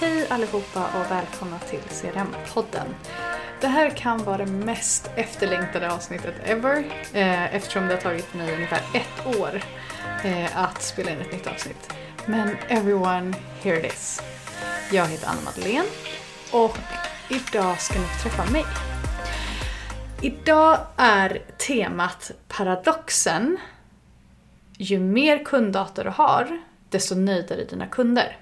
Hej allihopa och välkomna till CRM-podden. Det här kan vara det mest efterlängtade avsnittet ever eh, eftersom det har tagit mig ungefär ett år eh, att spela in ett nytt avsnitt. Men everyone, here it is. Jag heter Anna Madeleine och idag ska ni få träffa mig. Idag är temat paradoxen. Ju mer kunddata du har, desto nöjdare är dina kunder.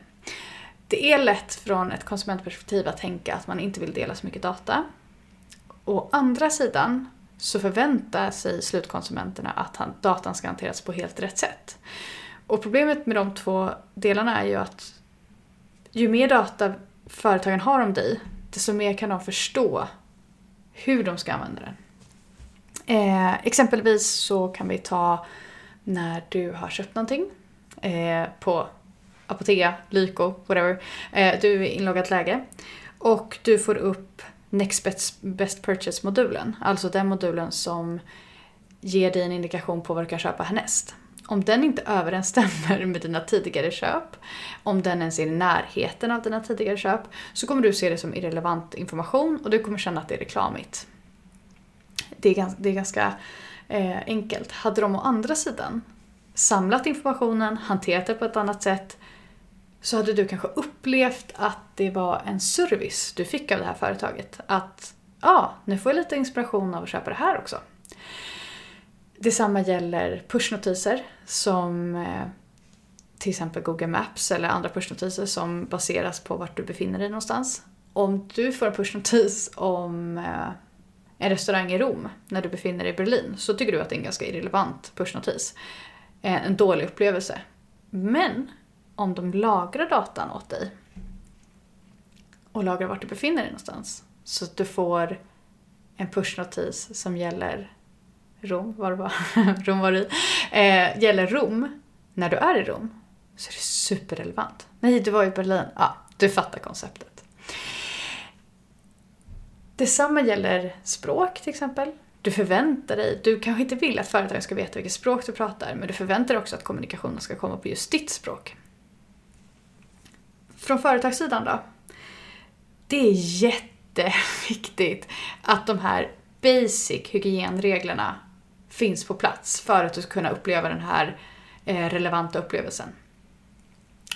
Det är lätt från ett konsumentperspektiv att tänka att man inte vill dela så mycket data. Å andra sidan så förväntar sig slutkonsumenterna att datan ska hanteras på helt rätt sätt. Och problemet med de två delarna är ju att ju mer data företagen har om dig, desto mer kan de förstå hur de ska använda den. Eh, exempelvis så kan vi ta när du har köpt någonting eh, på Apotea, Lyko, whatever. Eh, du är i inloggat läge. Och du får upp Next Best, Best Purchase-modulen. Alltså den modulen som ger dig en indikation på vad du kan köpa härnäst. Om den inte överensstämmer med dina tidigare köp, om den ens är i närheten av dina tidigare köp, så kommer du se det som irrelevant information och du kommer känna att det är reklamigt. Det är, ganska, det är ganska eh, enkelt. Hade de å andra sidan samlat informationen, hanterat det på ett annat sätt, så hade du kanske upplevt att det var en service du fick av det här företaget. Att ja, ah, nu får jag lite inspiration av att köpa det här också. Detsamma gäller pushnotiser som eh, till exempel Google Maps eller andra pushnotiser som baseras på vart du befinner dig någonstans. Om du får en pushnotis om eh, en restaurang i Rom när du befinner dig i Berlin så tycker du att det är en ganska irrelevant pushnotis. Eh, en dålig upplevelse. Men om de lagrar datan åt dig och lagrar vart du befinner dig någonstans så att du får en pushnotis som gäller Rom, var det var, Rom var det eh, gäller Rom när du är i Rom så är det superrelevant. Nej, du var i Berlin. Ja, du fattar konceptet. Detsamma gäller språk till exempel. Du förväntar dig, du kanske inte vill att företagen ska veta vilket språk du pratar, men du förväntar dig också att kommunikationen ska komma på just ditt språk. Från företagssidan då? Det är jätteviktigt att de här basic hygienreglerna finns på plats för att du ska kunna uppleva den här eh, relevanta upplevelsen.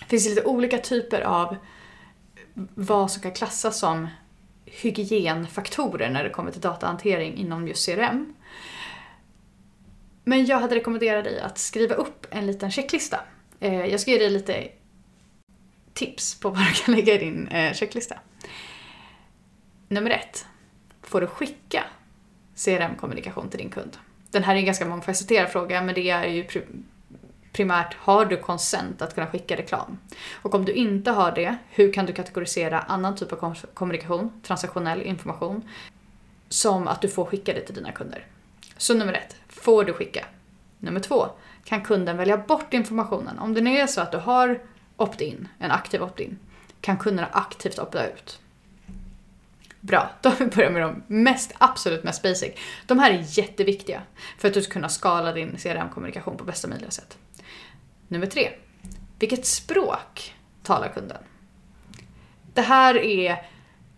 Det finns lite olika typer av vad som kan klassas som hygienfaktorer när det kommer till datahantering inom just CRM. Men jag hade rekommenderat dig att skriva upp en liten checklista. Eh, jag ska ge dig lite tips på vad du kan lägga i din eh, checklista. Nummer ett. Får du skicka CRM-kommunikation till din kund? Den här är en ganska mångfacetterad fråga, men det är ju primärt, har du konsent att kunna skicka reklam? Och om du inte har det, hur kan du kategorisera annan typ av kommunikation, transaktionell information, som att du får skicka det till dina kunder? Så nummer ett, får du skicka? Nummer två, kan kunden välja bort informationen? Om det nu är så att du har opt-in, en aktiv opt-in, kan kunderna aktivt opta ut. Bra, då har vi börjat med de mest, absolut mest basic. De här är jätteviktiga för att du ska kunna skala din CRM-kommunikation på bästa möjliga sätt. Nummer tre. Vilket språk talar kunden? Det här är,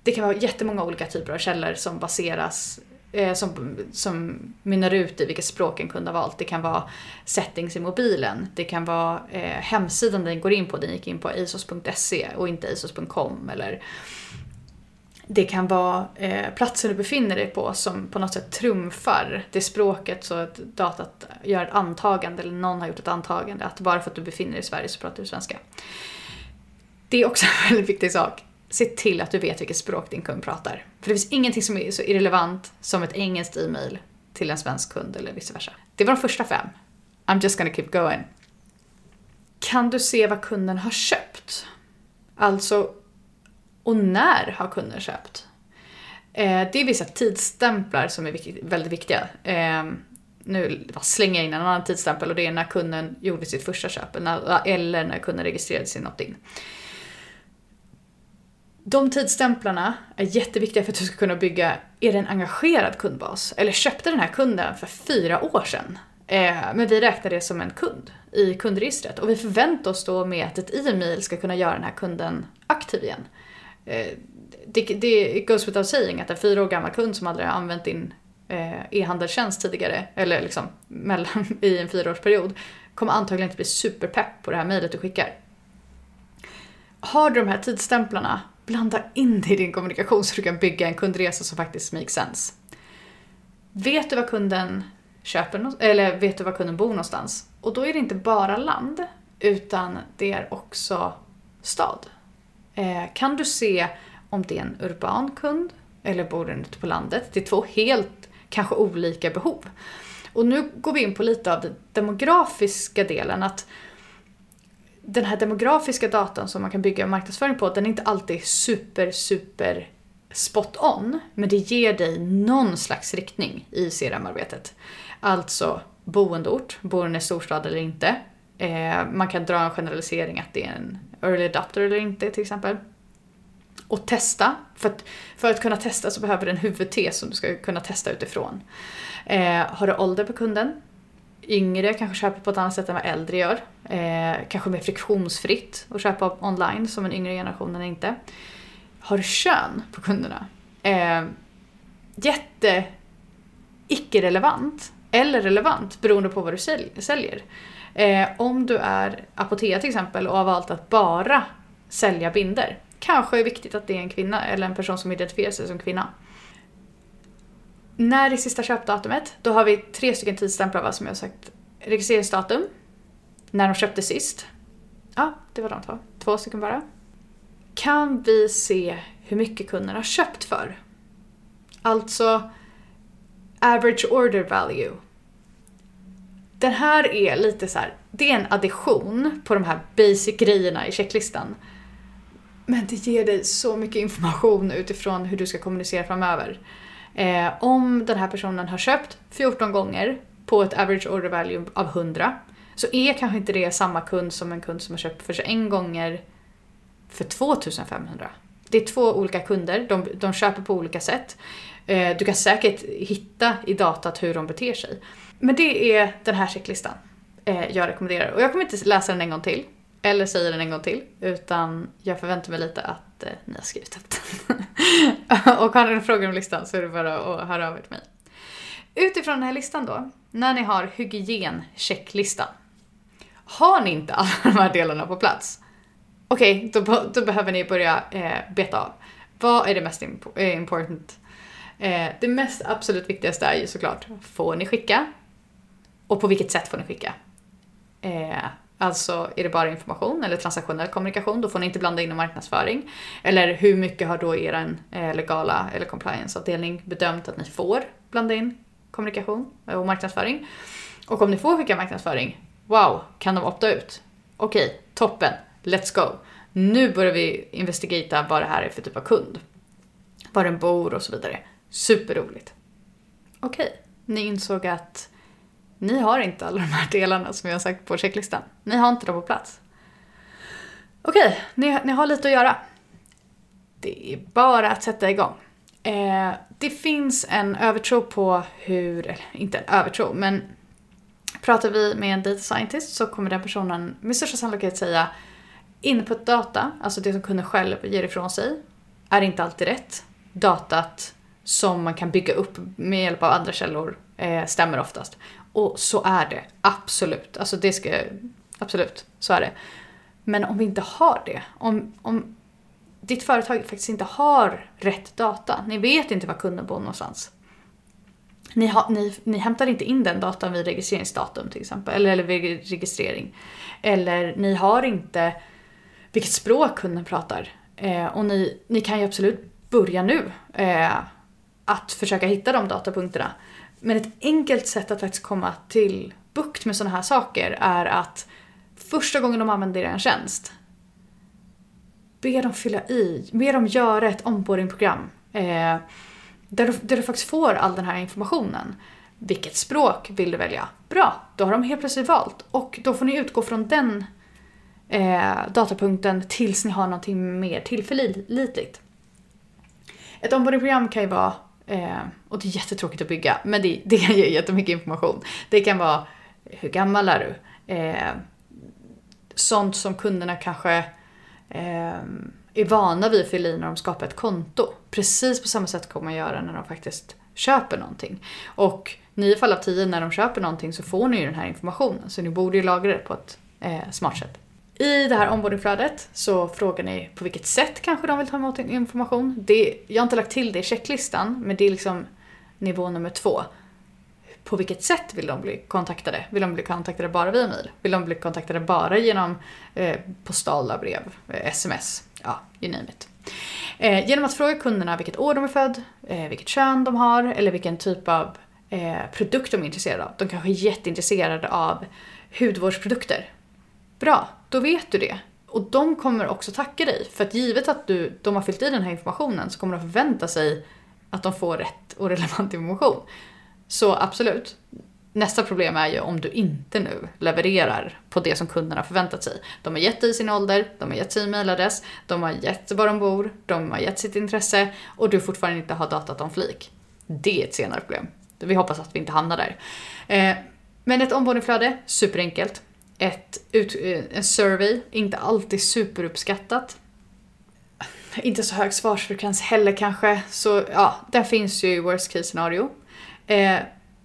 det kan vara jättemånga olika typer av källor som baseras Eh, som, som mynnar ut i vilket språk en kund har valt. Det kan vara settings i mobilen, det kan vara eh, hemsidan den går in på, den gick in på asos.se och inte asos.com eller det kan vara eh, platsen du befinner dig på som på något sätt trumfar det språket så att datat gör ett antagande eller någon har gjort ett antagande att bara för att du befinner dig i Sverige så pratar du svenska. Det är också en väldigt viktig sak. Se till att du vet vilket språk din kund pratar. För det finns ingenting som är så irrelevant som ett engelskt e-mail till en svensk kund eller vice versa. Det var de första fem. I'm just gonna keep going. Kan du se vad kunden har köpt? Alltså och när har kunden köpt? Eh, det är vissa tidsstämplar som är väldigt viktiga. Eh, nu slänger jag in en annan tidsstämpel och det är när kunden gjorde sitt första köp eller när kunden registrerade sin opt-in. De tidsstämplarna är jätteviktiga för att du ska kunna bygga, är det en engagerad kundbas? Eller köpte den här kunden för fyra år sedan? Eh, men vi räknar det som en kund i kundregistret och vi förväntar oss då med att ett e-mail ska kunna göra den här kunden aktiv igen. Eh, det, det goes without saying att en fyra år gammal kund som aldrig har använt din eh, e-handelstjänst tidigare, eller liksom mellan, i en fyraårsperiod, kommer antagligen inte bli superpepp på det här mejlet du skickar. Har du de här tidsstämplarna, blanda in det i din kommunikation så du kan bygga en kundresa som faktiskt makes sense. Vet du vad kunden köper, eller vet du var kunden bor någonstans? Och då är det inte bara land, utan det är också stad. Eh, kan du se om det är en urban kund eller bor den ute på landet? Det är två helt, kanske olika behov. Och nu går vi in på lite av den demografiska delen. att den här demografiska datan som man kan bygga marknadsföring på, den är inte alltid super, super spot on. Men det ger dig någon slags riktning i CRM-arbetet. Alltså boendeort, bor den i storstad eller inte? Eh, man kan dra en generalisering att det är en early adapter eller inte till exempel. Och testa. För att, för att kunna testa så behöver du en huvudtes som du ska kunna testa utifrån. Eh, har du ålder på kunden? Yngre kanske köper på ett annat sätt än vad äldre gör. Eh, kanske mer friktionsfritt att köpa online som en yngre generation inte. Har du kön på kunderna? Eh, jätte icke-relevant eller relevant beroende på vad du säljer. Eh, om du är Apotea till exempel och har valt att bara sälja binder kanske är viktigt att det är en kvinna eller en person som identifierar sig som kvinna. När är sista köpdatumet? Då har vi tre stycken tidsstämplar som jag har sagt. Registreringsdatum. När de köpte sist. Ja, det var de två. Två stycken bara. Kan vi se hur mycket kunden har köpt för? Alltså average order value. Den här är lite så här, det är en addition på de här basic grejerna i checklistan. Men det ger dig så mycket information utifrån hur du ska kommunicera framöver. Eh, om den här personen har köpt 14 gånger på ett average order value av 100 så är kanske inte det samma kund som en kund som har köpt för 21 gånger för 2500. Det är två olika kunder, de, de köper på olika sätt. Eh, du kan säkert hitta i datat hur de beter sig. Men det är den här checklistan eh, jag rekommenderar. Och jag kommer inte läsa den en gång till. Eller säger den en gång till. Utan jag förväntar mig lite att eh, ni har skrivit upp den. och har ni några frågor om listan så är det bara att höra av er till mig. Utifrån den här listan då, när ni har hygienchecklistan. Har ni inte alla de här delarna på plats? Okej, okay, då, då, behöver ni börja eh, beta av. Vad är det mest imp eh, important? Eh, det mest absolut viktigaste är ju såklart, får ni skicka? Och på vilket sätt får ni skicka? Eh, Alltså är det bara information eller transaktionell kommunikation, då får ni inte blanda in marknadsföring. Eller hur mycket har då er eh, legala eller compliance-avdelning bedömt att ni får blanda in kommunikation och marknadsföring. Och om ni får skicka marknadsföring, wow, kan de opta ut? Okej, okay, toppen, let's go. Nu börjar vi investigata vad det här är för typ av kund. Var den bor och så vidare. Superroligt. Okej, okay, ni insåg att ni har inte alla de här delarna som jag har sagt på checklistan. Ni har inte dem på plats. Okej, ni, ni har lite att göra. Det är bara att sätta igång. Eh, det finns en övertro på hur, eller inte en övertro, men pratar vi med en data scientist så kommer den personen med största sannolikhet säga input data, alltså det som kunden själv ger ifrån sig, är inte alltid rätt. Datat som man kan bygga upp med hjälp av andra källor eh, stämmer oftast. Och så är det, absolut. Alltså det ska, absolut, så är det. Men om vi inte har det, om, om ditt företag faktiskt inte har rätt data, ni vet inte var kunden bor någonstans. Ni, ha, ni, ni hämtar inte in den datan vid registreringsdatum till exempel, eller, eller vid registrering. Eller ni har inte vilket språk kunden pratar. Eh, och ni, ni kan ju absolut börja nu eh, att försöka hitta de datapunkterna. Men ett enkelt sätt att faktiskt komma till bukt med sådana här saker är att första gången de använder en tjänst, be dem fylla i, be dem göra ett onboardingprogram eh, där, du, där du faktiskt får all den här informationen. Vilket språk vill du välja? Bra, då har de helt plötsligt valt och då får ni utgå från den eh, datapunkten tills ni har någonting mer tillförlitligt. Ett onboardingprogram kan ju vara Eh, och det är jättetråkigt att bygga, men det, det ge jättemycket information. Det kan vara hur gammal är du? Eh, sånt som kunderna kanske eh, är vana vid att fylla i när de skapar ett konto. Precis på samma sätt kommer man göra när de faktiskt köper någonting. Och nio fall av tio när de köper någonting så får ni ju den här informationen. Så ni borde ju lagra det på ett eh, smart sätt. I det här onboardingflödet så frågar ni på vilket sätt kanske de vill ta emot information. Det, jag har inte lagt till det i checklistan, men det är liksom nivå nummer två. På vilket sätt vill de bli kontaktade? Vill de bli kontaktade bara via mail? Vill de bli kontaktade bara genom eh, postala brev, eh, sms? Ja, you name it. Eh, genom att fråga kunderna vilket år de är född, eh, vilket kön de har eller vilken typ av eh, produkt de är intresserade av. De kanske är jätteintresserade av hudvårdsprodukter. Bra, då vet du det. Och de kommer också tacka dig. För att givet att du, de har fyllt i den här informationen så kommer de förvänta sig att de får rätt och relevant information. Så absolut, nästa problem är ju om du inte nu levererar på det som kunderna förväntat sig. De har gett dig sin ålder, de har gett sin mailadress, de har gett var de bor, de har gett sitt intresse och du fortfarande inte har datat om flik. Det är ett senare problem. Vi hoppas att vi inte hamnar där. Eh, men ett onboardingflöde, superenkelt. Ett ut, eh, en survey, inte alltid superuppskattat. Inte så hög svarsfrekvens heller kanske. Så ja, där finns ju worst case scenario. Eh,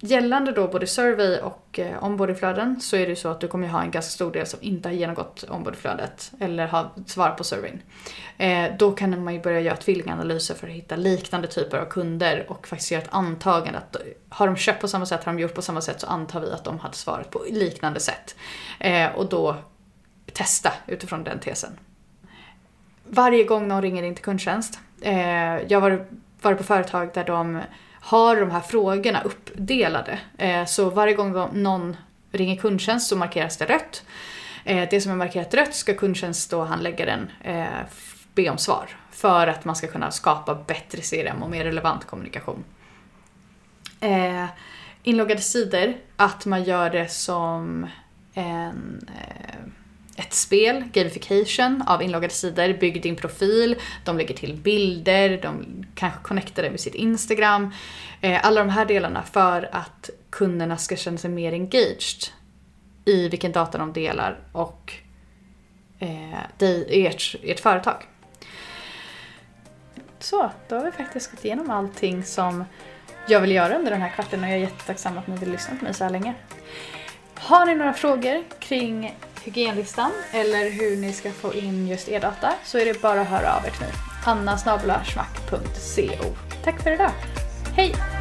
gällande då både survey och eh, onboardingflöden så är det ju så att du kommer ha en ganska stor del som inte har genomgått onboardingflödet eller har svarat på surveyn. Eh, då kan man ju börja göra tvillinganalyser för att hitta liknande typer av kunder och faktiskt göra ett antagande att har de köpt på samma sätt, har de gjort på samma sätt så antar vi att de hade svarat på liknande sätt. Eh, och då testa utifrån den tesen. Varje gång någon ringer in till kundtjänst, eh, jag har varit på företag där de har de här frågorna uppdelade. Eh, så varje gång någon ringer kundtjänst så markeras det rött. Eh, det som är markerat rött ska kundtjänst då handläggaren eh, be om svar. För att man ska kunna skapa bättre CRM och mer relevant kommunikation. Inloggade sidor, att man gör det som en ett spel, gamification av inloggade sidor, bygg din profil, de lägger till bilder, de kanske connectar det med sitt Instagram. Eh, alla de här delarna för att kunderna ska känna sig mer engaged i vilken data de delar och eh, i ert, ert företag. Så, då har vi faktiskt gått igenom allting som jag vill göra under den här kvarten och jag är jättetacksam att ni vill lyssna på mig så här länge. Har ni några frågor kring hygienlistan eller hur ni ska få in just e-data så är det bara att höra av er till mig. annasnabelaschmack.co Tack för idag. Hej!